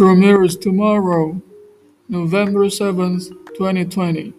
premieres tomorrow, November seventh, twenty twenty.